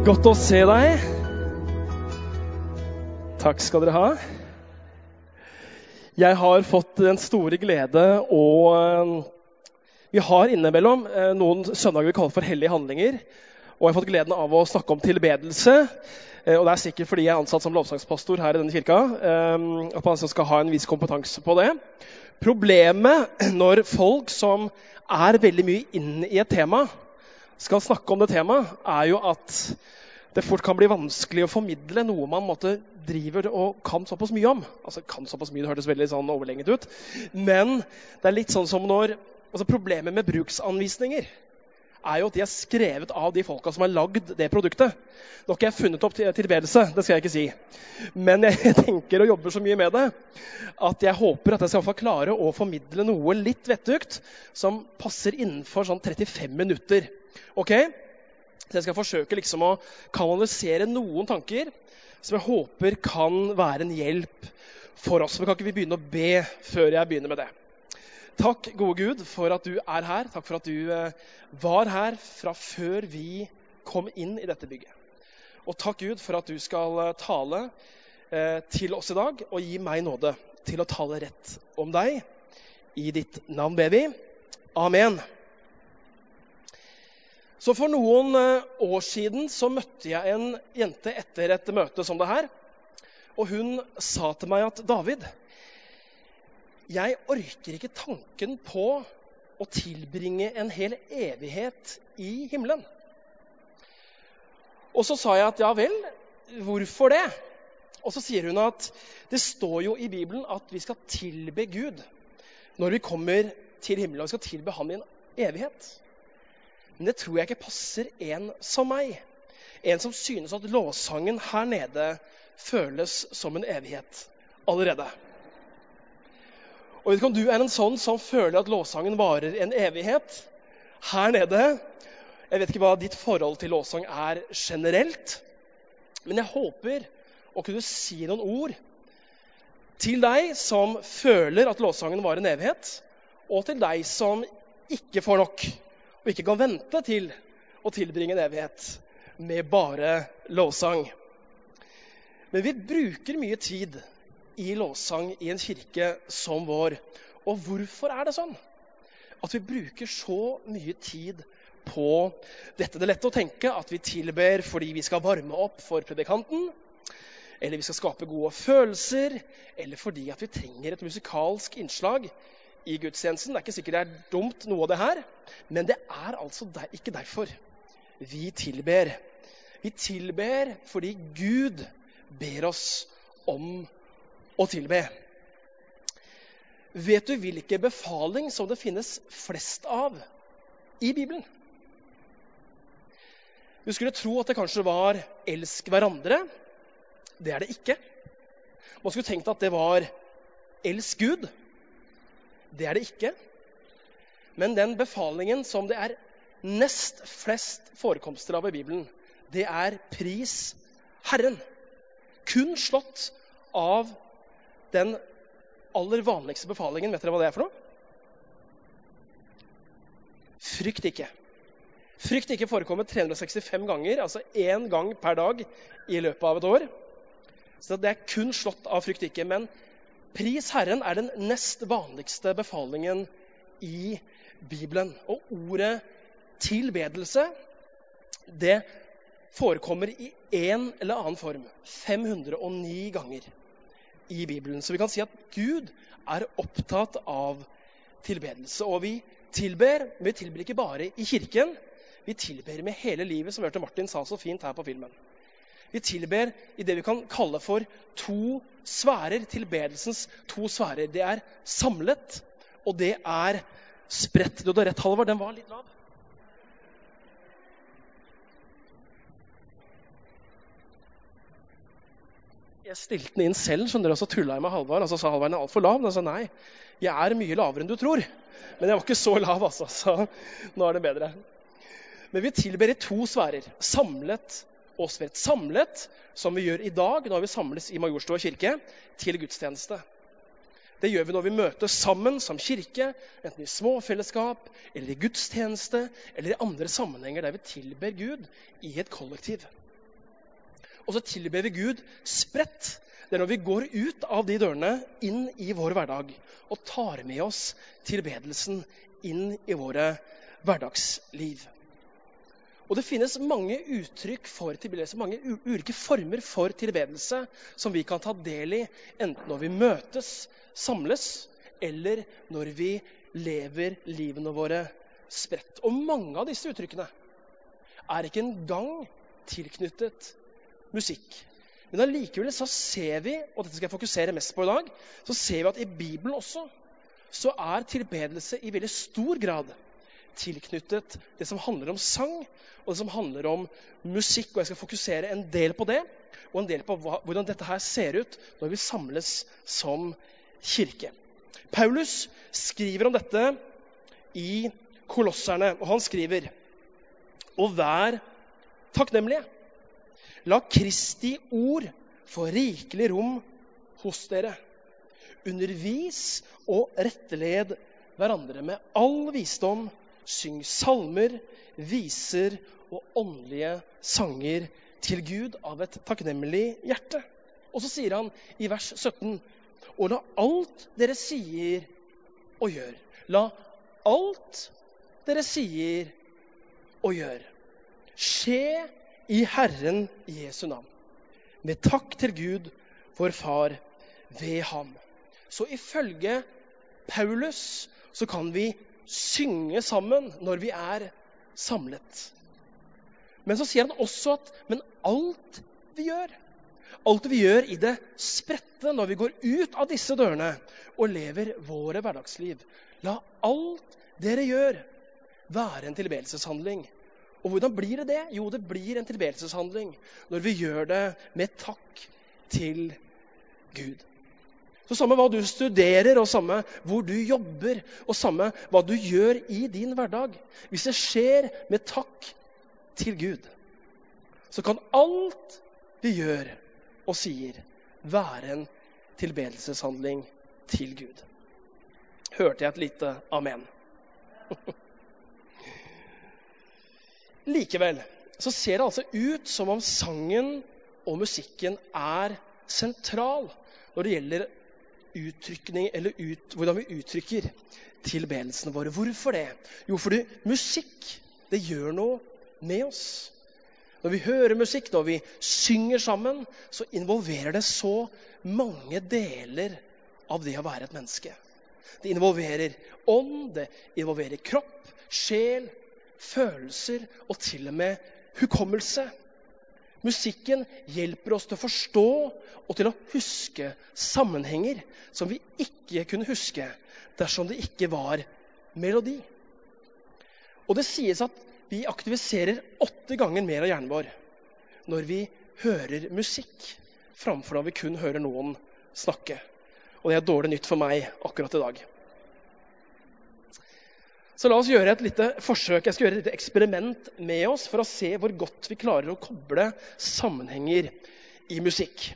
Godt å se deg. Takk skal dere ha. Jeg har fått den store glede å eh, Vi har innimellom eh, noen søndager vi kaller for hellige handlinger. Og jeg har fått gleden av å snakke om tilbedelse. Eh, og det er sikkert fordi jeg er ansatt som lovsangspastor her i denne kirka. At man skal ha en viss kompetanse på det. Problemet når folk som er veldig mye inn i et tema, skal snakke om det temaet, er jo at det fort kan bli vanskelig å formidle noe man måtte, driver og kan såpass mye om. Altså, kan såpass mye, Det hørtes veldig sånn overlenget ut. Men det er litt sånn som når altså Problemet med bruksanvisninger er jo at de er skrevet av de folka som har lagd det produktet. Nå har ikke jeg funnet opp tilbedelse, det skal jeg ikke si. Men jeg tenker og jobber så mye med det at jeg håper at jeg skal klare å formidle noe litt vettugt som passer innenfor sånn 35 minutter. Ok? Så jeg skal forsøke liksom å kanalisere noen tanker som jeg håper kan være en hjelp for oss. Men kan ikke vi begynne å be før jeg begynner med det? Takk, gode Gud, for at du er her. Takk for at du eh, var her fra før vi kom inn i dette bygget. Og takk, Gud, for at du skal eh, tale eh, til oss i dag og gi meg nåde til å tale rett om deg. I ditt navn vi. Amen. Så For noen år siden så møtte jeg en jente etter et møte som det her. Og hun sa til meg at David, jeg orker ikke tanken på å tilbringe en hel evighet i himmelen. Og så sa jeg at ja vel, hvorfor det? Og så sier hun at det står jo i Bibelen at vi skal tilbe Gud når vi kommer til himmelen. Og vi skal tilbe ham i en evighet. Men det tror jeg ikke passer en som meg. En som synes at lovsangen her nede føles som en evighet allerede. Og vet ikke om du er en sånn som føler at lovsangen varer en evighet her nede. Jeg vet ikke hva ditt forhold til lovsang er generelt. Men jeg håper å kunne si noen ord til deg som føler at lovsangen varer en evighet, og til deg som ikke får nok og ikke kan vente til å tilbringe en evighet med bare lovsang. Men vi bruker mye tid i lovsang i en kirke som vår. Og hvorfor er det sånn? At vi bruker så mye tid på dette. Det er lett å tenke at vi tilber fordi vi skal varme opp for predikanten, eller vi skal skape gode følelser, eller fordi at vi trenger et musikalsk innslag i gudstjenesten. Det er ikke sikkert det er dumt, noe av det her, men det er altså der, ikke derfor vi tilber. Vi tilber fordi Gud ber oss om å tilbe. Vet du hvilke befaling som det finnes flest av i Bibelen? Du skulle tro at det kanskje var 'elsk hverandre'. Det er det ikke. Man skulle tenkt at det var 'elsk Gud'. Det er det ikke. Men den befalingen som det er nest flest forekomster av i Bibelen, det er pris Herren. Kun slått av den aller vanligste befalingen. Vet dere hva det er for noe? Frykt ikke. Frykt ikke forekommer 365 ganger, altså én gang per dag i løpet av et år. Så det er kun slått av frykt ikke. Men Pris Herren er den nest vanligste befalingen i Bibelen. Og ordet tilbedelse, det forekommer i en eller annen form 509 ganger i Bibelen. Så vi kan si at Gud er opptatt av tilbedelse. Og vi tilber, men vi tilber ikke bare i kirken. Vi tilber med hele livet, som vi hørte Martin sa så fint her på filmen. Vi tilber i det vi kan kalle for to sfærer. Tilbedelsens to sfærer. Det er samlet, og det er spredt. Du hadde rett, Halvard. Den var litt lav. Jeg stilte den inn selv, skjønner du, og så tulla jeg med Halvard. Så sa Halvard den er altfor lav. Og sa nei, jeg er mye lavere enn du tror. Men jeg var ikke så lav, altså. Så nå er det bedre. Men vi tilber i to sfærer. Samlet og spredt. Samlet, som vi gjør i dag når vi samles i Majorstua kirke, til gudstjeneste. Det gjør vi når vi møtes sammen som kirke, enten i småfellesskap eller i gudstjeneste eller i andre sammenhenger der vi tilber Gud i et kollektiv. Og så tilber vi Gud spredt. Det er når vi går ut av de dørene inn i vår hverdag og tar med oss tilbedelsen inn i våre hverdagsliv. Og det finnes mange uttrykk for tilbedelse, mange ulike former for tilbedelse som vi kan ta del i, enten når vi møtes, samles, eller når vi lever livene våre spredt. Og mange av disse uttrykkene er ikke engang tilknyttet musikk. Men allikevel så ser vi, og dette skal jeg fokusere mest på i dag, så ser vi at i Bibelen også så er tilbedelse i veldig stor grad tilknyttet det som handler om sang, og det som handler om musikk. Og jeg skal fokusere en del på det, og en del på hva, hvordan dette her ser ut når vi samles som kirke. Paulus skriver om dette i Kolosserne, og han skriver Og vær takknemlige. La Kristi ord få rikelig rom hos dere. Undervis og retteled hverandre med all visdom Syng salmer, viser og åndelige sanger til Gud av et takknemlig hjerte. Og så sier han i vers 17.: Og la alt dere sier og gjør La alt dere sier og gjør, skje i Herren Jesu navn. Med takk til Gud, vår Far, ved ham. Så ifølge Paulus så kan vi synge sammen når vi er samlet. Men så sier han også at men alt vi gjør, alt vi gjør i det spredte når vi går ut av disse dørene og lever våre hverdagsliv, la alt dere gjør, være en tilbedelseshandling. Og hvordan blir det det? Jo, det blir en tilbedelseshandling når vi gjør det med takk til Gud. Så Samme hva du studerer, og samme hvor du jobber, og samme hva du gjør i din hverdag Hvis det skjer med takk til Gud, så kan alt vi gjør og sier, være en tilbedelseshandling til Gud. Hørte jeg et lite amen? Likevel så ser det altså ut som om sangen og musikken er sentral når det gjelder uttrykning, eller ut, hvordan vi uttrykker tilbedelsene våre. Hvorfor det? Jo, fordi musikk det gjør noe med oss. Når vi hører musikk, når vi synger sammen, så involverer det så mange deler av det å være et menneske. Det involverer ånd, det involverer kropp, sjel, følelser og til og med hukommelse. Musikken hjelper oss til å forstå og til å huske sammenhenger som vi ikke kunne huske dersom det ikke var melodi. Og det sies at vi aktiviserer åtte ganger mer av hjernen vår når vi hører musikk, framfor når vi kun hører noen snakke. Og det er dårlig nytt for meg akkurat i dag. Så la oss gjøre et lite forsøk. Jeg skal gjøre et lite eksperiment med oss for å se hvor godt vi klarer å koble sammenhenger i musikk.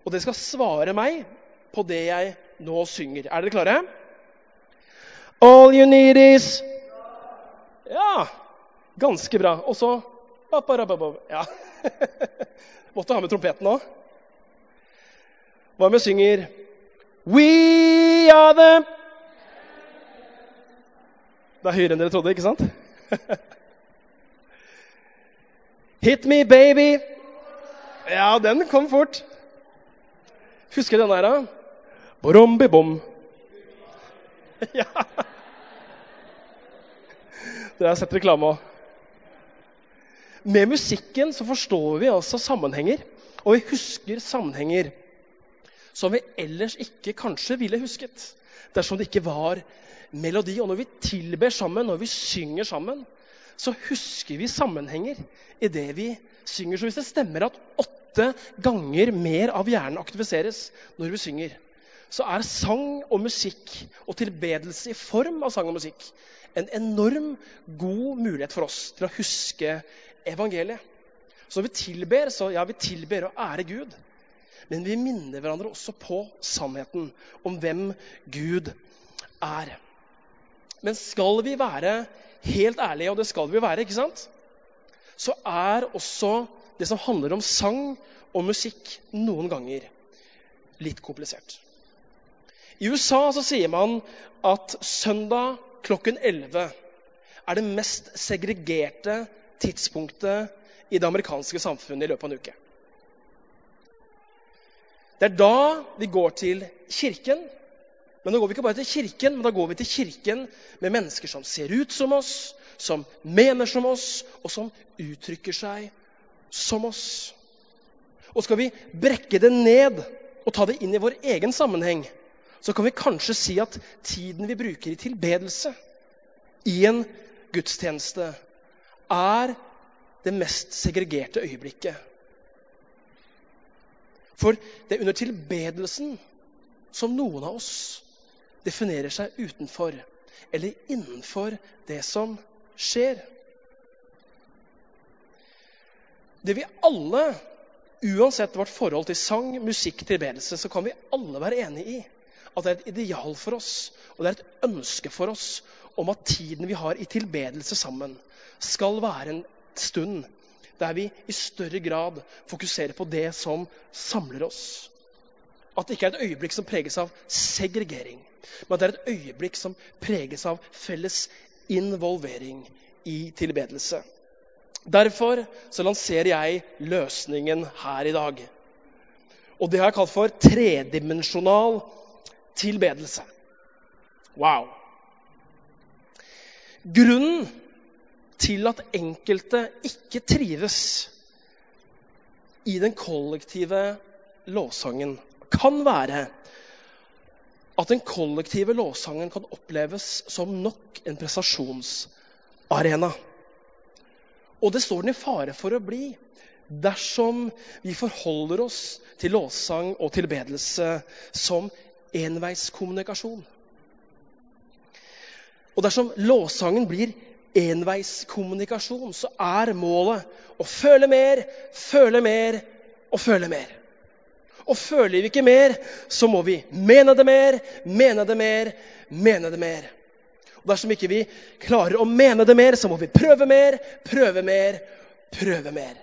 Og det skal svare meg på det jeg nå synger. Er dere klare? All you need is Ja, ganske bra. Og så Ja. Måtte ha med trompeten òg. Hva om jeg synger We are the Det er høyere enn dere trodde, ikke sant? Hit me, baby. Ja, den kom fort. Husker du den der, da? Borombi-bom. ja. Dere har sett reklame òg. Med musikken så forstår vi altså sammenhenger, og vi husker sammenhenger som vi ellers ikke kanskje ville husket dersom det ikke var melodi. Og når vi tilber sammen, når vi synger sammen, så husker vi sammenhenger i det vi synger. Så hvis det stemmer at åtte ganger mer av hjernen aktiviseres når vi synger, så er sang og musikk og tilbedelse i form av sang og musikk en enorm god mulighet for oss til å huske evangeliet. Så når vi tilber, så ja, vi tilber å ære Gud. Men vi minner hverandre også på sannheten om hvem Gud er. Men skal vi være helt ærlige, og det skal vi være, ikke sant? så er også det som handler om sang og musikk, noen ganger litt komplisert. I USA så sier man at søndag klokken 11 er det mest segregerte tidspunktet i det amerikanske samfunnet i løpet av en uke. Det er da vi går til kirken. Men da går vi ikke bare til kirken, men da går vi til kirken med mennesker som ser ut som oss, som mener som oss, og som uttrykker seg som oss. Og skal vi brekke det ned og ta det inn i vår egen sammenheng, så kan vi kanskje si at tiden vi bruker i tilbedelse i en gudstjeneste, er det mest segregerte øyeblikket. For det er under tilbedelsen som noen av oss definerer seg utenfor eller innenfor det som skjer. Det vi alle, uansett vårt forhold til sang, musikk, tilbedelse, så kan vi alle være enig i at det er et ideal for oss, og det er et ønske for oss om at tiden vi har i tilbedelse sammen, skal være en stund der vi i større grad fokuserer på det som samler oss. At det ikke er et øyeblikk som preges av segregering, men at det er et øyeblikk som preges av felles involvering i tilbedelse. Derfor så lanserer jeg løsningen her i dag. Og det har jeg kalt for tredimensjonal tilbedelse. Wow! Grunnen til at enkelte ikke trives i den kollektive lovsangen, kan være at den kollektive lovsangen kan oppleves som nok en prestasjonsarena. Og det står den i fare for å bli dersom vi forholder oss til lovsang og tilbedelse som enveiskommunikasjon. Og dersom lovsangen blir enveiskommunikasjon, så er målet å føle mer, føle mer og føle mer. Og føler vi ikke mer, så må vi mene det mer, mene det mer, mene det mer. Og dersom ikke vi klarer å mene det mer, så må vi prøve mer, prøve mer, prøve mer.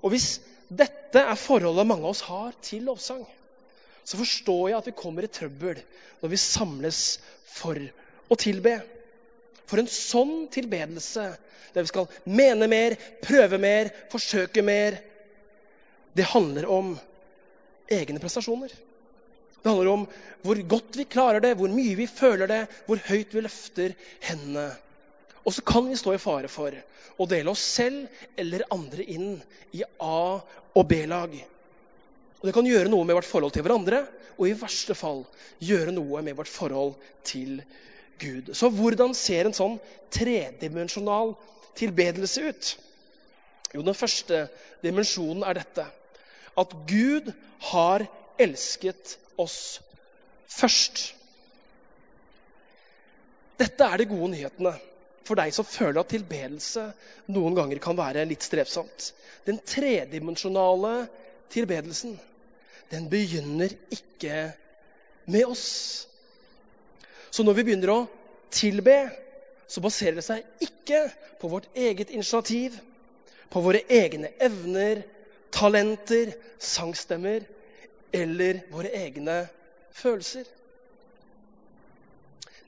Og hvis dette er forholdet mange av oss har til lovsang, så forstår jeg at vi kommer i trøbbel når vi samles for å tilbe. For en sånn tilbedelse, der vi skal mene mer, prøve mer, forsøke mer, det handler om egne prestasjoner. Det handler om hvor godt vi klarer det, hvor mye vi føler det, hvor høyt vi løfter hendene. Og så kan vi stå i fare for å dele oss selv eller andre inn i A- og B-lag. Og Det kan gjøre noe med vårt forhold til hverandre, og i verste fall gjøre noe med vårt forhold til Gud. Så hvordan ser en sånn tredimensjonal tilbedelse ut? Jo, Den første dimensjonen er dette at Gud har elsket oss først. Dette er de gode nyhetene for deg som føler at tilbedelse noen ganger kan være litt strevsomt. Den tredimensjonale tilbedelsen, den begynner ikke med oss. Så når vi begynner å tilbe, så baserer det seg ikke på vårt eget initiativ, på våre egne evner, talenter, sangstemmer eller våre egne følelser.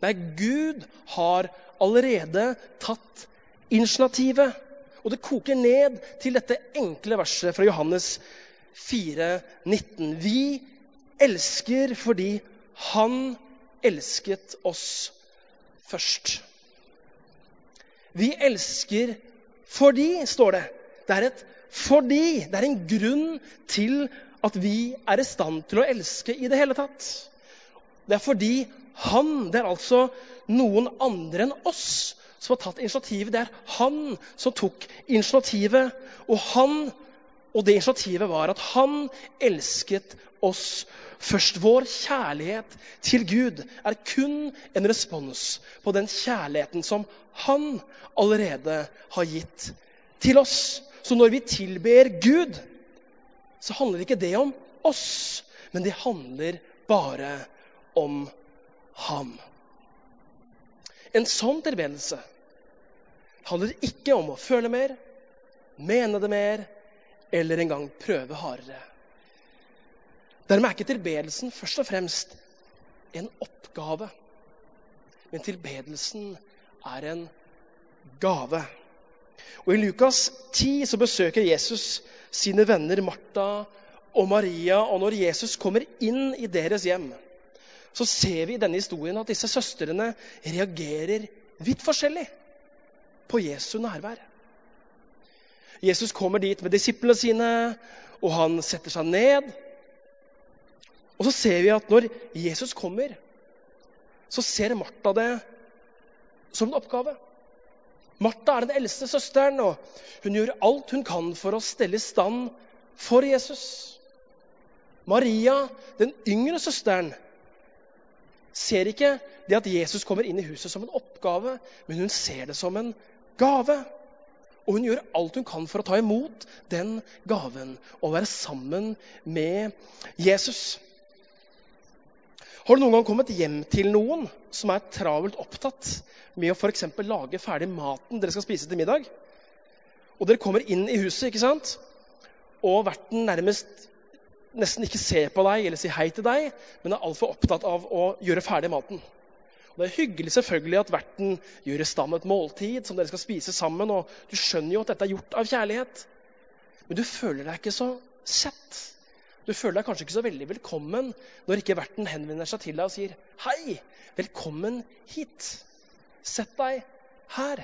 Nei, Gud har allerede tatt initiativet. Og det koker ned til dette enkle verset fra Johannes 4, 19. Vi elsker fordi Han elsket oss først. Vi elsker fordi, står det. Det er et fordi det er en grunn til at vi er i stand til å elske i det hele tatt. Det er fordi han, det er altså noen andre enn oss, som har tatt initiativet. Det er han som tok initiativet. Og han, og det initiativet var at han elsket oss først. Vår kjærlighet til Gud er kun en respons på den kjærligheten som han allerede har gitt til oss. Så når vi tilber Gud, så handler ikke det om oss, men det handler bare om ham. En sånn tilbedelse handler ikke om å føle mer, mene det mer eller engang prøve hardere. Dermed er ikke tilbedelsen først og fremst en oppgave, men tilbedelsen er en gave. Og I Lukas 10 så besøker Jesus sine venner Martha og Maria. Og når Jesus kommer inn i deres hjem, så ser vi i denne historien at disse søstrene reagerer vidt forskjellig på Jesu nærvær. Jesus kommer dit med disiplene sine, og han setter seg ned. Og så ser vi at når Jesus kommer, så ser Martha det som en oppgave. Martha er den eldste søsteren, og hun gjør alt hun kan for å stelle i stand for Jesus. Maria, den yngre søsteren, ser ikke det at Jesus kommer inn i huset som en oppgave, men hun ser det som en gave. Og hun gjør alt hun kan for å ta imot den gaven og være sammen med Jesus. Har du noen gang kommet hjem til noen som er travelt opptatt med å f.eks. lage ferdig maten dere skal spise til middag? Og dere kommer inn i huset, ikke sant? og verten nærmest nesten ikke ser på deg eller sier hei til deg, men er altfor opptatt av å gjøre ferdig maten. Og Det er hyggelig selvfølgelig at verten gjør i stand et måltid som dere skal spise sammen. og Du skjønner jo at dette er gjort av kjærlighet. Men du føler deg ikke så sett. Du føler deg kanskje ikke så veldig velkommen når ikke verten henvender seg til deg og sier 'Hei, velkommen hit. Sett deg her.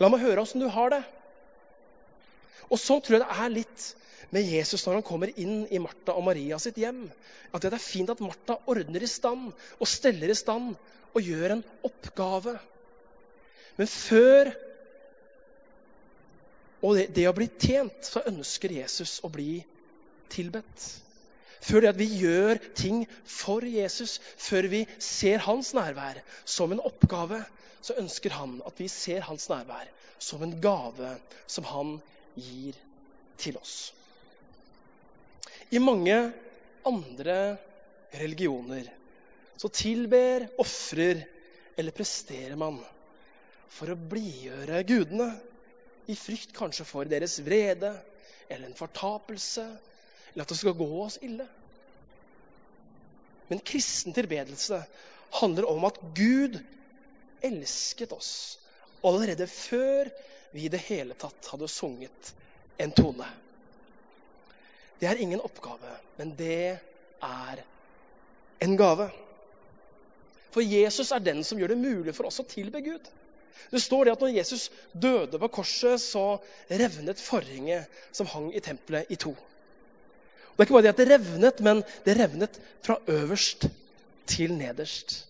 La meg høre åssen du har det.' Og sånn tror jeg det er litt med Jesus når han kommer inn i Martha og Maria sitt hjem. At det er fint at Martha ordner i stand og steller i stand og gjør en oppgave. Men før og det, det å bli tjent, så ønsker Jesus å bli tilbedt. Før det at vi gjør ting for Jesus, før vi ser hans nærvær som en oppgave, så ønsker han at vi ser hans nærvær som en gave som han gir til oss. I mange andre religioner så tilber, ofrer eller presterer man for å blidgjøre gudene, i frykt kanskje for deres vrede eller en fortapelse, eller at det skal gå oss ille. Men kristen tilbedelse handler om at Gud elsket oss allerede før vi i det hele tatt hadde sunget en tone. Det er ingen oppgave, men det er en gave. For Jesus er den som gjør det mulig for oss å tilbe Gud. Det står det at når Jesus døde på korset, så revnet forhenget som hang i tempelet, i to. Og det er ikke bare det at det revnet, men det revnet fra øverst til nederst.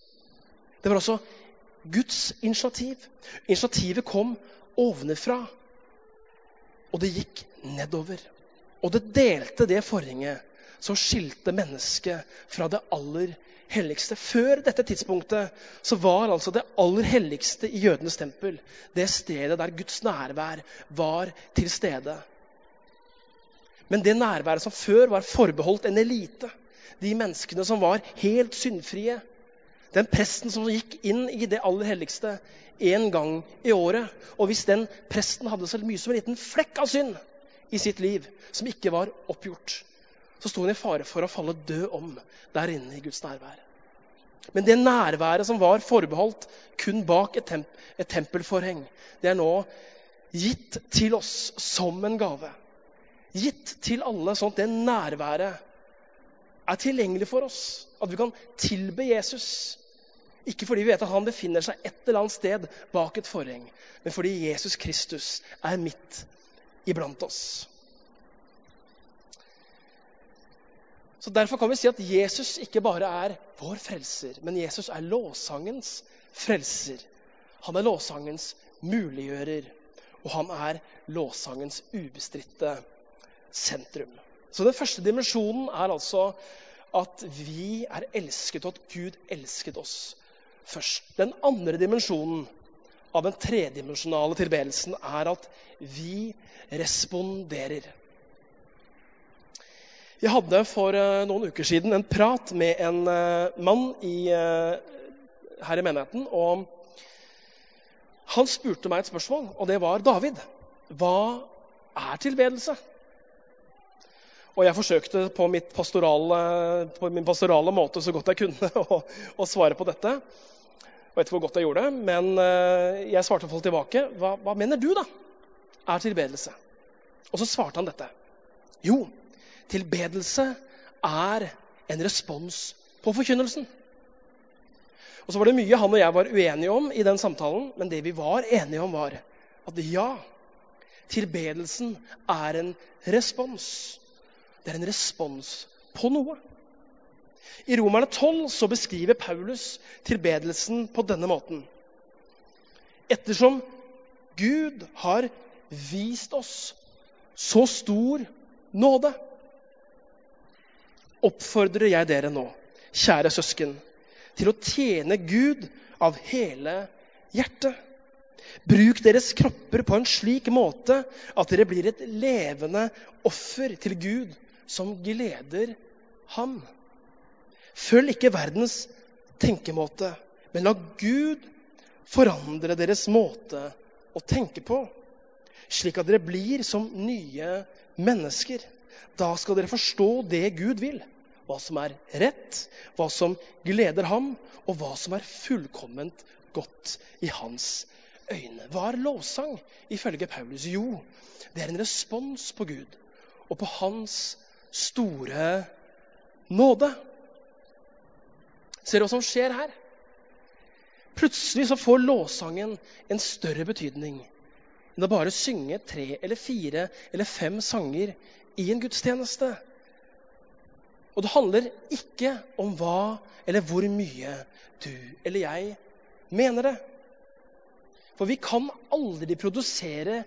Det var altså Guds initiativ. Initiativet kom ovenfra, og det gikk nedover. Og det delte det forhenget som skilte mennesket fra det aller helligste. Før dette tidspunktet så var altså det aller helligste i jødenes tempel det stedet der Guds nærvær var til stede. Men det nærværet som før var forbeholdt en elite, de menneskene som var helt syndfrie, den presten som gikk inn i det aller helligste én gang i året Og hvis den presten hadde så mye som en liten flekk av synd i sitt liv som ikke var oppgjort, så sto han i fare for å falle død om der inne i Guds nærvær. Men det nærværet som var forbeholdt kun bak et, temp et tempelforheng, det er nå gitt til oss som en gave. Gitt til alle, sånn at det nærværet er tilgjengelig for oss. At vi kan tilbe Jesus. Ikke fordi vi vet at han befinner seg et eller annet sted bak et forheng, men fordi Jesus Kristus er midt iblant oss. Så Derfor kan vi si at Jesus ikke bare er vår frelser, men Jesus er lovsangens frelser. Han er lovsangens muliggjører, og han er lovsangens ubestridte sentrum. Så den første dimensjonen er altså at vi er elsket, og at Gud elsket oss først. Den andre dimensjonen av den tredimensjonale tilbedelsen er at vi responderer. Jeg hadde for eh, noen uker siden en prat med en eh, mann i, eh, her i menigheten. og Han spurte meg et spørsmål, og det var David. hva er tilbedelse? Og jeg forsøkte på, pastorale, på, min pastorale måte så godt jeg kunne å, å svare på dette. Jeg vet ikke hvor godt jeg gjorde det, men eh, jeg svarte folk tilbake. Hva, hva mener du, da, er tilbedelse? Og så svarte han dette. Jo, tilbedelse er en respons på forkynnelsen. Og så var det mye han og jeg var uenige om i den samtalen, men det vi var enige om, var at ja, tilbedelsen er en respons. Det er en respons på noe. I Romerne 12 så beskriver Paulus tilbedelsen på denne måten. Ettersom Gud har vist oss så stor nåde, oppfordrer jeg dere nå, kjære søsken, til å tjene Gud av hele hjertet. Bruk deres kropper på en slik måte at dere blir et levende offer til Gud som gleder ham. Følg ikke verdens tenkemåte, men la Gud forandre deres måte å tenke på, slik at dere blir som nye mennesker. Da skal dere forstå det Gud vil hva som er rett, hva som gleder ham, og hva som er fullkomment godt i hans øyne. Hva er lovsang ifølge Paulus? Jo, det er en respons på Gud og på hans store nåde. Ser du hva som skjer her? Plutselig så får låssangen en større betydning enn å bare synge tre eller fire eller fem sanger i en gudstjeneste. Og det handler ikke om hva eller hvor mye du eller jeg mener det. For vi kan aldri produsere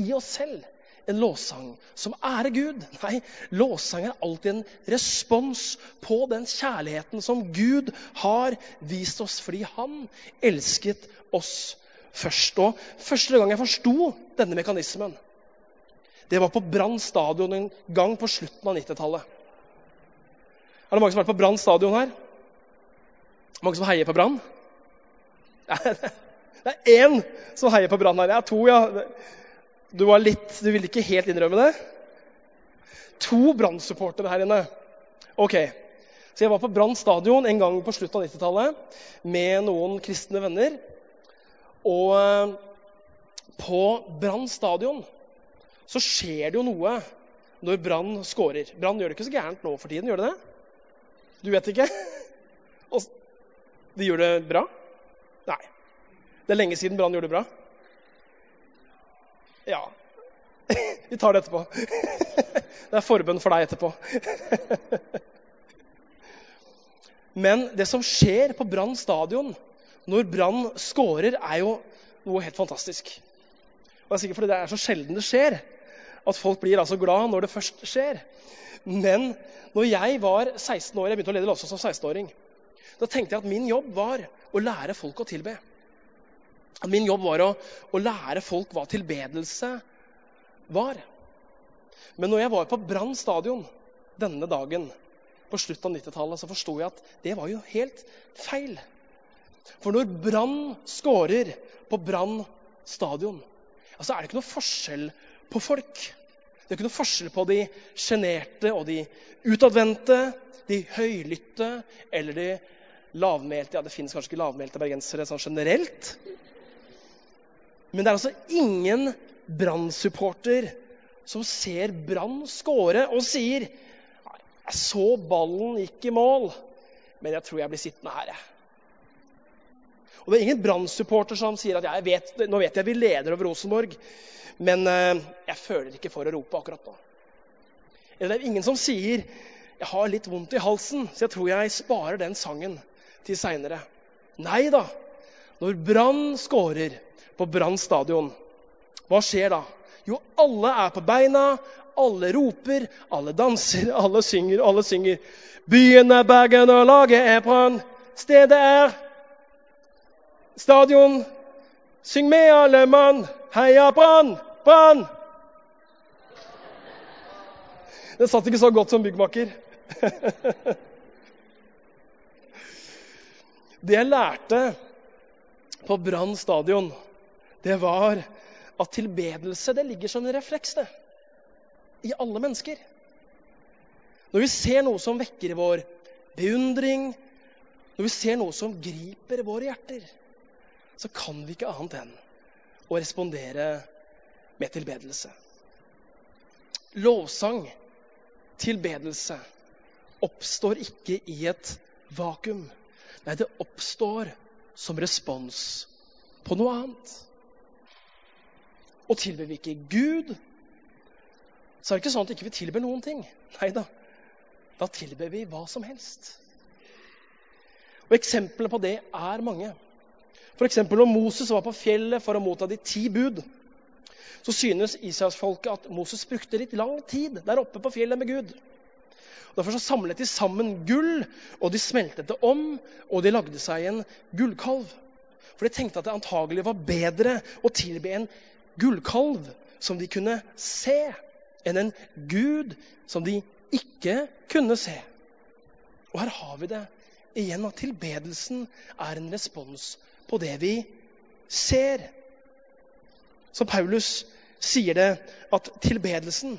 i oss selv en lovsang som ærer Gud. Nei, lovsang er alltid en respons på den kjærligheten som Gud har vist oss fordi han elsket oss først. Og første gang jeg forsto denne mekanismen, det var på Brann stadion en gang på slutten av 90-tallet. Er det mange som har vært på Brann stadion her? Mange som heier på Brann? Det er én som heier på Brann her. Det er to, ja. Du var litt, du ville ikke helt innrømme det? To Brann-supportere her inne. Ok. Så jeg var på Brann stadion en gang på slutten av 90-tallet med noen kristne venner. Og eh, på Brann stadion så skjer det jo noe når Brann scorer. Brann gjør det ikke så gærent nå for tiden, gjør det det? Du vet ikke? De gjør det bra? Nei. Det er lenge siden Brann gjorde det bra. Ja. Vi tar det etterpå. Det er forbønn for deg etterpå. Men det som skjer på Brann stadion når Brann scorer, er jo noe helt fantastisk. Og det er sikkert fordi det er så sjelden det skjer at folk blir altså glad når det først skjer. Men når jeg var 16 år, jeg begynte å lede lovsang som 16-åring, da tenkte jeg at min jobb var å lære folk å tilbe. Min jobb var å, å lære folk hva tilbedelse var. Men når jeg var på Brann stadion denne dagen på slutten av 90-tallet, så forsto jeg at det var jo helt feil. For når Brann scorer på Brann stadion, så er det ikke noe forskjell på folk. Det er ikke noe forskjell på de sjenerte og de utadvendte, de høylytte eller de lavmælte. Ja, det finnes kanskje ikke lavmælte bergensere sånn generelt. Men det er altså ingen Brann-supporter som ser Brann skåre og sier Jeg så ballen gikk i mål, men jeg tror jeg blir sittende her, jeg. Og det er ingen Brann-supporter som sier at jeg vet, nå vet jeg vi leder over Rosenborg, men eh, jeg føler ikke for å rope akkurat nå. Eller det er ingen som sier 'jeg har litt vondt i halsen', så jeg tror jeg sparer den sangen til seinere. Nei da. Når Brann scorer på Brann stadion, hva skjer da? Jo, alle er på beina, alle roper, alle danser, alle synger, alle synger. Byen er Bergen, og laget er Brann. Stedet er stadion. Syng med, alle mann. Heia Brann! Brann! Det satt ikke så godt som byggmaker. Det jeg lærte på Brann stadion, det var at tilbedelse det ligger som en refleks det, i alle mennesker. Når vi ser noe som vekker vår beundring, når vi ser noe som griper våre hjerter, så kan vi ikke annet enn å respondere med tilbedelse. Lovsang, tilbedelse, oppstår ikke i et vakuum. Nei, det oppstår som respons på noe annet. Og tilber vi ikke Gud, så er det ikke sånn at vi ikke tilber noen ting. Nei da. Da tilber vi hva som helst. Og Eksemplene på det er mange. F.eks. når Moses var på fjellet for å motta de ti bud, så synes Israelsfolket at Moses brukte litt lang tid der oppe på fjellet med Gud. Og derfor så samlet de sammen gull, og de smeltet det om, og de lagde seg en gullkalv. For de tenkte at det antagelig var bedre å tilbe en gullkalv som de kunne se, enn en gud som de ikke kunne se. Og her har vi det igjen at tilbedelsen er en respons på det vi ser. Så Paulus sier det at tilbedelsen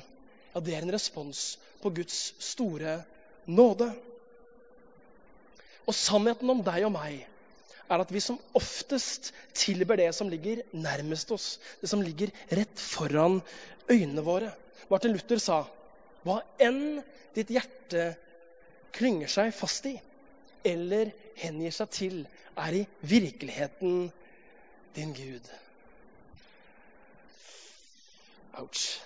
ja, det er en respons på Guds store nåde. Og sannheten om deg og meg er at vi som oftest tilber det som ligger nærmest oss, det som ligger rett foran øynene våre. Martin Luther sa hva enn ditt hjerte klynger seg fast i, eller hengir seg til, er i virkeligheten din Gud. Ouch.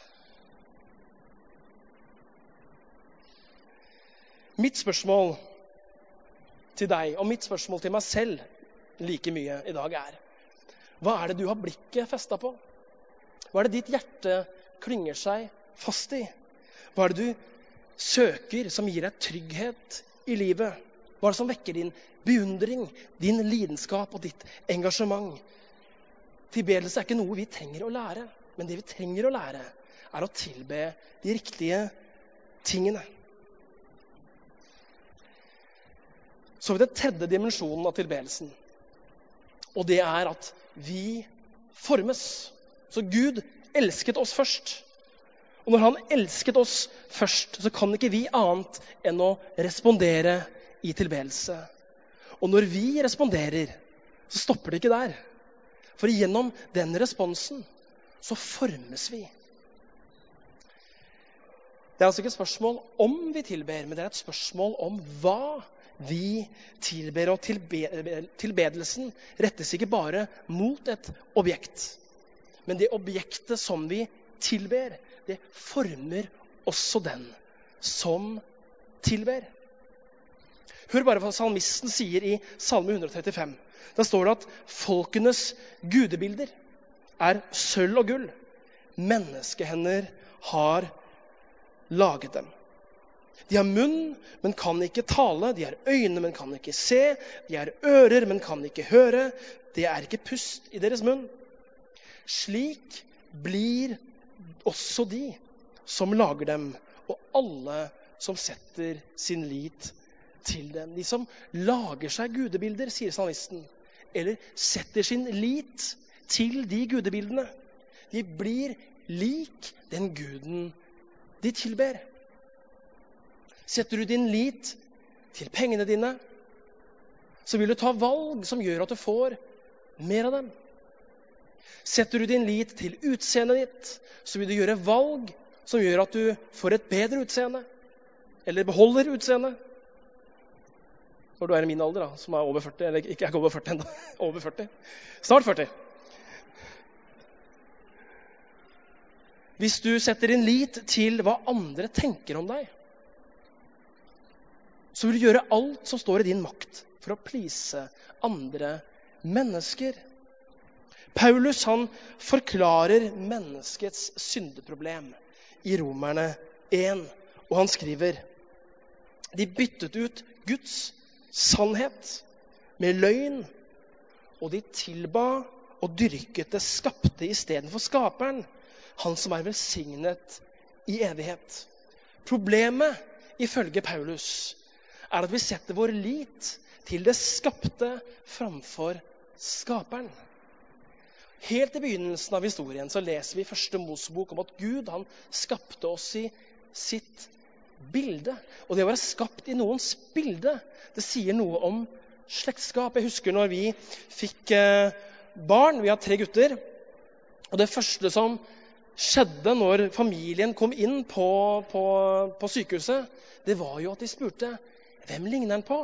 Mitt spørsmål til deg og mitt spørsmål til meg selv like mye i dag er Hva er det du har blikket festa på? Hva er det ditt hjerte klynger seg fast i? Hva er det du søker som gir deg trygghet i livet? Hva er det som vekker din beundring, din lidenskap og ditt engasjement? Tilbedelse er ikke noe vi trenger å lære, men det vi trenger å lære, er å tilbe de riktige tingene. Så har vi den tredje dimensjonen av tilbedelsen. Og det er at vi formes. Så Gud elsket oss først. Og når han elsket oss først, så kan ikke vi annet enn å respondere i tilbedelse. Og når vi responderer, så stopper det ikke der. For gjennom den responsen så formes vi. Det er altså ikke et spørsmål om vi tilber, men det er et spørsmål om hva vi tilber. Og tilbedelsen rettes ikke bare mot et objekt. Men det objektet som vi tilber, det former også den som tilber. Hør bare hva salmisten sier i Salme 135. Da står det at folkenes gudebilder er sølv og gull. Menneskehender har laget dem. De har munn, men kan ikke tale. De har øyne, men kan ikke se. De har ører, men kan ikke høre. Det er ikke pust i deres munn. Slik blir også de som lager dem, og alle som setter sin lit til dem. De som lager seg gudebilder, sier salmisten, eller setter sin lit til de gudebildene. De blir lik den guden de tilber. Setter du din lit til pengene dine, så vil du ta valg som gjør at du får mer av dem. Setter du din lit til utseendet ditt, så vil du gjøre valg som gjør at du får et bedre utseende. Eller beholder utseendet når du er i min alder, da, som er over 40. Eller ikke, er over 40 ennå. Over 40. Snart 40. Hvis du setter din lit til hva andre tenker om deg, så vil du gjøre alt som står i din makt for å please andre mennesker. Paulus han forklarer menneskets syndeproblem i Romerne 1, og han skriver de byttet ut Guds sannhet med løgn, og de tilba og dyrket det skapte istedenfor skaperen, han som er velsignet i evighet. Problemet, ifølge Paulus, er at vi setter vår lit til det skapte framfor skaperen. Helt i begynnelsen av historien så leser vi i første Mosebok om at Gud han skapte oss i sitt bilde. Og det å være skapt i noens bilde, det sier noe om slektskap. Jeg husker når vi fikk eh, barn. Vi har tre gutter. Og det første som skjedde når familien kom inn på, på, på sykehuset, det var jo at de spurte hvem ligner han på.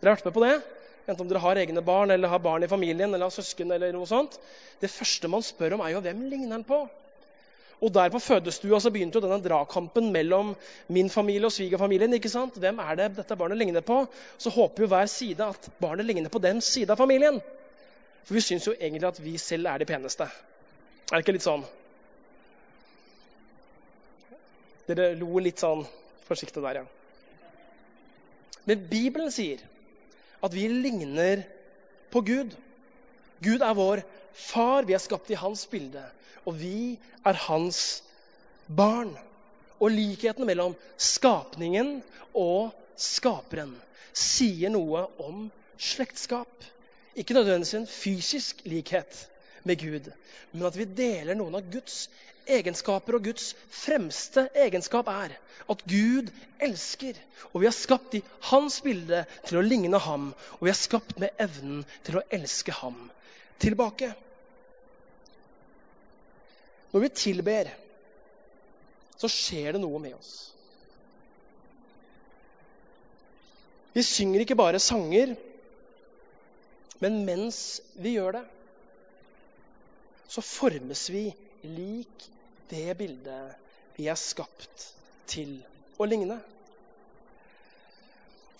Dere har vært med på det? Enten om dere har egne barn eller har barn i familien eller har søsken. eller noe sånt. Det første man spør om, er jo hvem ligner han på. Og der på fødestua så begynte jo denne dragkampen mellom min familie og svigerfamilien. ikke sant? Hvem er det dette barnet ligner på? Så håper jo hver side at barnet ligner på den side av familien. For vi syns jo egentlig at vi selv er de peneste. Er det ikke litt sånn? Dere lo litt sånn forsiktig der, ja. Men Bibelen sier at vi ligner på Gud. Gud er vår far. Vi er skapt i hans bilde. Og vi er hans barn. Og likheten mellom skapningen og skaperen sier noe om slektskap. Ikke nødvendigvis en fysisk likhet med Gud, men at vi deler noen av Guds egenskaper. Og Guds fremste egenskap er at Gud elsker. Og vi er skapt i hans bilde til å ligne ham. Og vi er skapt med evnen til å elske ham tilbake. Når vi tilber, så skjer det noe med oss. Vi synger ikke bare sanger, men mens vi gjør det, så formes vi lik det bildet vi er skapt til å ligne.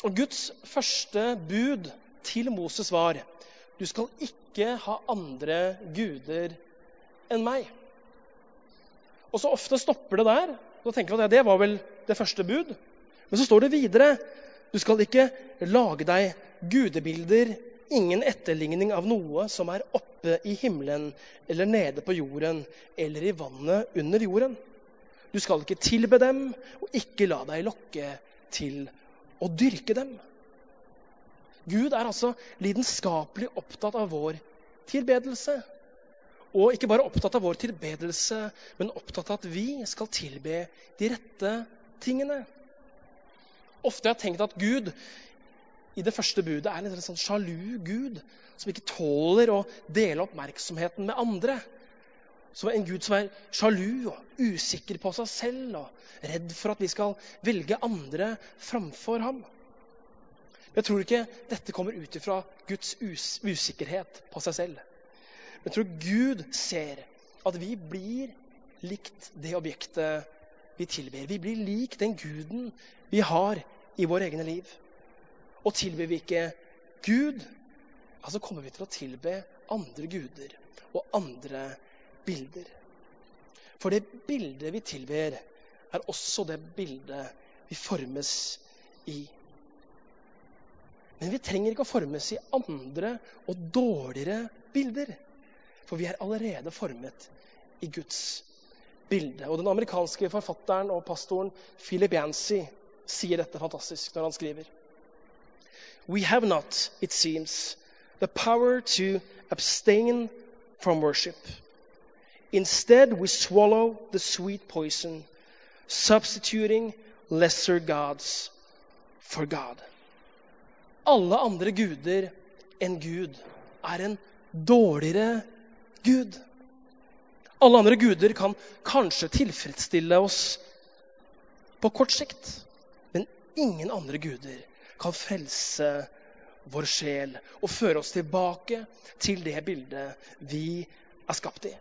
Og Guds første bud til Moses var du skal ikke ha andre guder enn meg. Og så ofte stopper det der. Da tenker vi at det var vel det første bud. Men så står det videre du skal ikke lage deg gudebilder ingen etterligning av noe som er oppe i himmelen eller nede på jorden eller i vannet under jorden. Du skal ikke tilbe dem og ikke la deg lokke til å dyrke dem. Gud er altså lidenskapelig opptatt av vår tilbedelse. Og ikke bare opptatt av vår tilbedelse, men opptatt av at vi skal tilbe de rette tingene. Ofte har jeg tenkt at Gud i det første budet er en sånn sjalu gud som ikke tåler å dele oppmerksomheten med andre. Som en gud som er sjalu og usikker på seg selv og redd for at vi skal velge andre framfor ham. Jeg tror ikke dette kommer ut ifra Guds us usikkerhet på seg selv. Jeg tror Gud ser at vi blir likt det objektet vi tilber. Vi blir lik den guden vi har i våre egne liv. Og tilber vi ikke Gud, altså kommer vi til å tilbe andre guder og andre bilder. For det bildet vi tilber, er også det bildet vi formes i. Men vi trenger ikke å formes i andre og dårligere bilder. For vi er allerede formet i Guds bilde. Og Den amerikanske forfatteren og pastoren Philip Yancy sier dette fantastisk når han skriver we have not, it seems, the power to abstain from worship. Instead, we swallow the sweet poison, substituting lesser gods for God. Alle andre guder enn Gud er en dårligere gud. Alle andre guder kan kanskje tilfredsstille oss på kort sikt, men ingen andre guder kan frelse vår sjel og føre oss tilbake til det bildet vi er skapt i.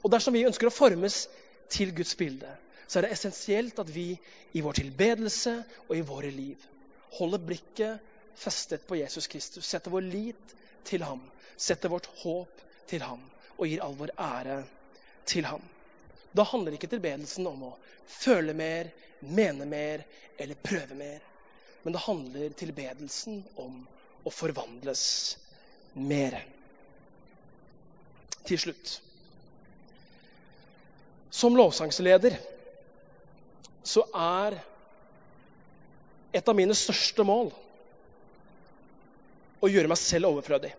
Og Dersom vi ønsker å formes til Guds bilde, så er det essensielt at vi i vår tilbedelse og i våre liv holder blikket festet på Jesus Kristus, setter vår lit til ham, setter vårt håp til ham og gir all vår ære til ham. Da handler ikke tilbedelsen om å føle mer, mene mer eller prøve mer men det handler tilbedelsen om å forvandles mer. Til slutt Som lovsangsleder så er et av mine største mål å gjøre meg selv overflødig.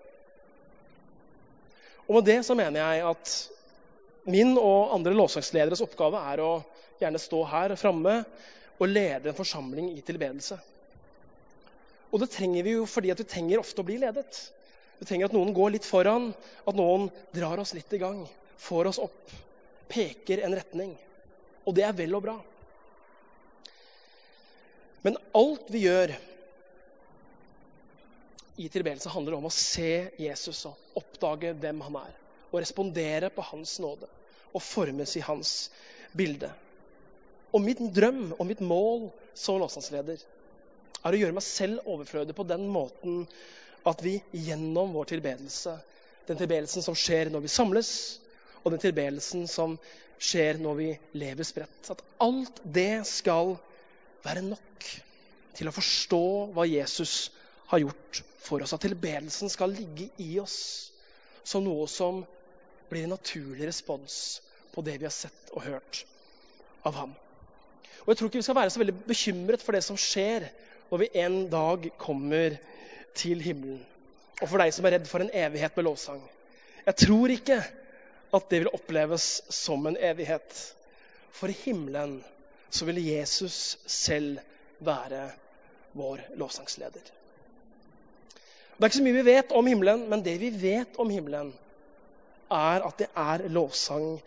Og med det så mener jeg at min og andre lovsangslederes oppgave er å gjerne stå her framme og lede en forsamling i tilbedelse. Og det trenger vi jo fordi at vi trenger ofte å bli ledet. Vi trenger at noen går litt foran, at noen drar oss litt i gang, får oss opp, peker en retning. Og det er vel og bra. Men alt vi gjør i tilbedelse, handler om å se Jesus og oppdage hvem han er. Og respondere på hans nåde og formes i hans bilde. Og mitt drøm og mitt mål som lovsangsleder er å gjøre meg selv overflødig på den måten at vi gjennom vår tilbedelse, den tilbedelsen som skjer når vi samles, og den tilbedelsen som skjer når vi lever spredt, at alt det skal være nok til å forstå hva Jesus har gjort for oss. At tilbedelsen skal ligge i oss som noe som blir en naturlig respons på det vi har sett og hørt av ham. Og Jeg tror ikke vi skal være så veldig bekymret for det som skjer når vi en dag kommer til himmelen. Og for deg som er redd for en evighet med lovsang. Jeg tror ikke at det vil oppleves som en evighet. For i himmelen så vil Jesus selv være vår lovsangsleder. Det er ikke så mye vi vet om himmelen, men det vi vet om himmelen, er at det er lovsang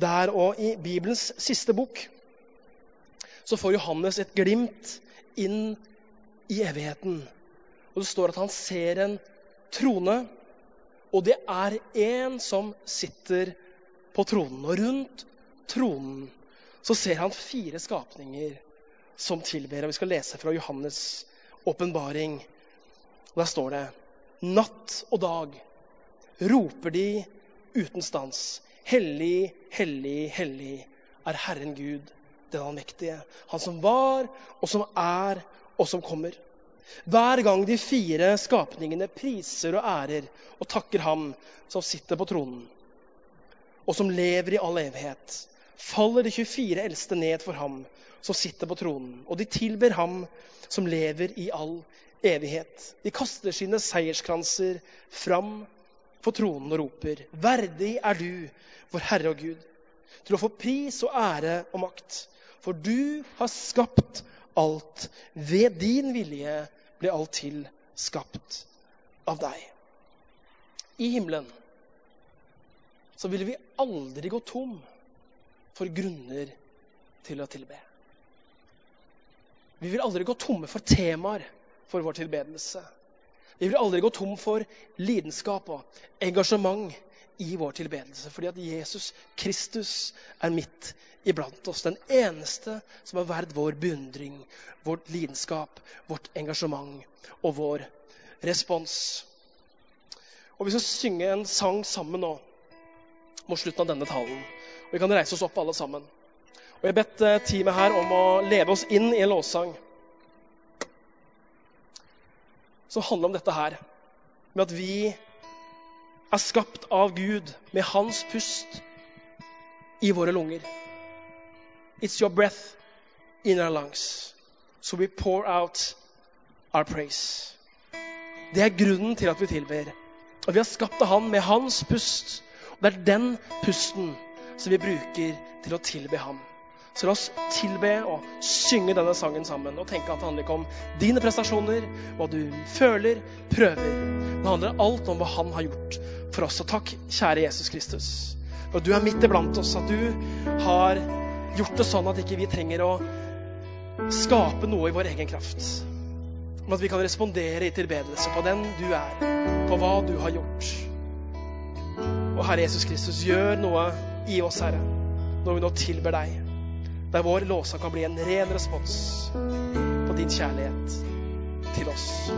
der. Og i Bibelens siste bok så får Johannes et glimt inn i evigheten. Og Det står at han ser en trone, og det er en som sitter på tronen. Og rundt tronen så ser han fire skapninger som tilber. Og vi skal lese fra Johannes' åpenbaring. Der står det Natt og dag roper de uten stans. Hellig, hellig, hellig er Herren Gud, den allmektige. Han som var, og som er, og som kommer. Hver gang de fire skapningene priser og ærer og takker Ham som sitter på tronen, og som lever i all evighet, faller de 24 eldste ned for ham som sitter på tronen, og de tilber ham som lever i all evighet. De kaster sine seierskranser fram for tronen og roper, verdig er du, vår Herre og Gud, til å få pris og ære og makt. For du har skapt alt. Ved din vilje ble alt til skapt av deg. I himmelen så ville vi aldri gå tom for grunner til å tilbe. Vi vil aldri gå tomme for temaer for vår tilbedelse. Vi vil aldri gå tom for lidenskap og engasjement i vår tilbedelse. Fordi at Jesus Kristus er midt iblant oss. Den eneste som er verd vår beundring, vårt lidenskap, vårt engasjement og vår respons. Og Vi skal synge en sang sammen nå mot slutten av denne talen. Og Vi kan reise oss opp alle sammen. Og Jeg har bedt eh, teamet her om å leve oss inn i en låssang som handler om dette her. Med at vi er skapt av Gud med hans pust i våre lunger. It's your breath in our lungs. So we pour out our praise. Det er grunnen til at vi tilber. Og vi har skapt av Han med hans pust. Og det er den pusten som vi bruker til å tilbe ham. Så la oss tilbe og synge denne sangen sammen og tenke at det handler ikke om dine prestasjoner, hva du føler, prøver. Det handler alt om hva han har gjort for oss. Og takk, kjære Jesus Kristus, for at du er midt iblant oss. At du har gjort det sånn at ikke vi trenger å skape noe i vår egen kraft. Men at vi kan respondere i tilbedelse på den du er, på hva du har gjort. Og Herre Jesus Kristus, gjør noe i oss, Herre, når vi nå tilber deg der vår låsa kan bli en ren respons på din kjærlighet til oss.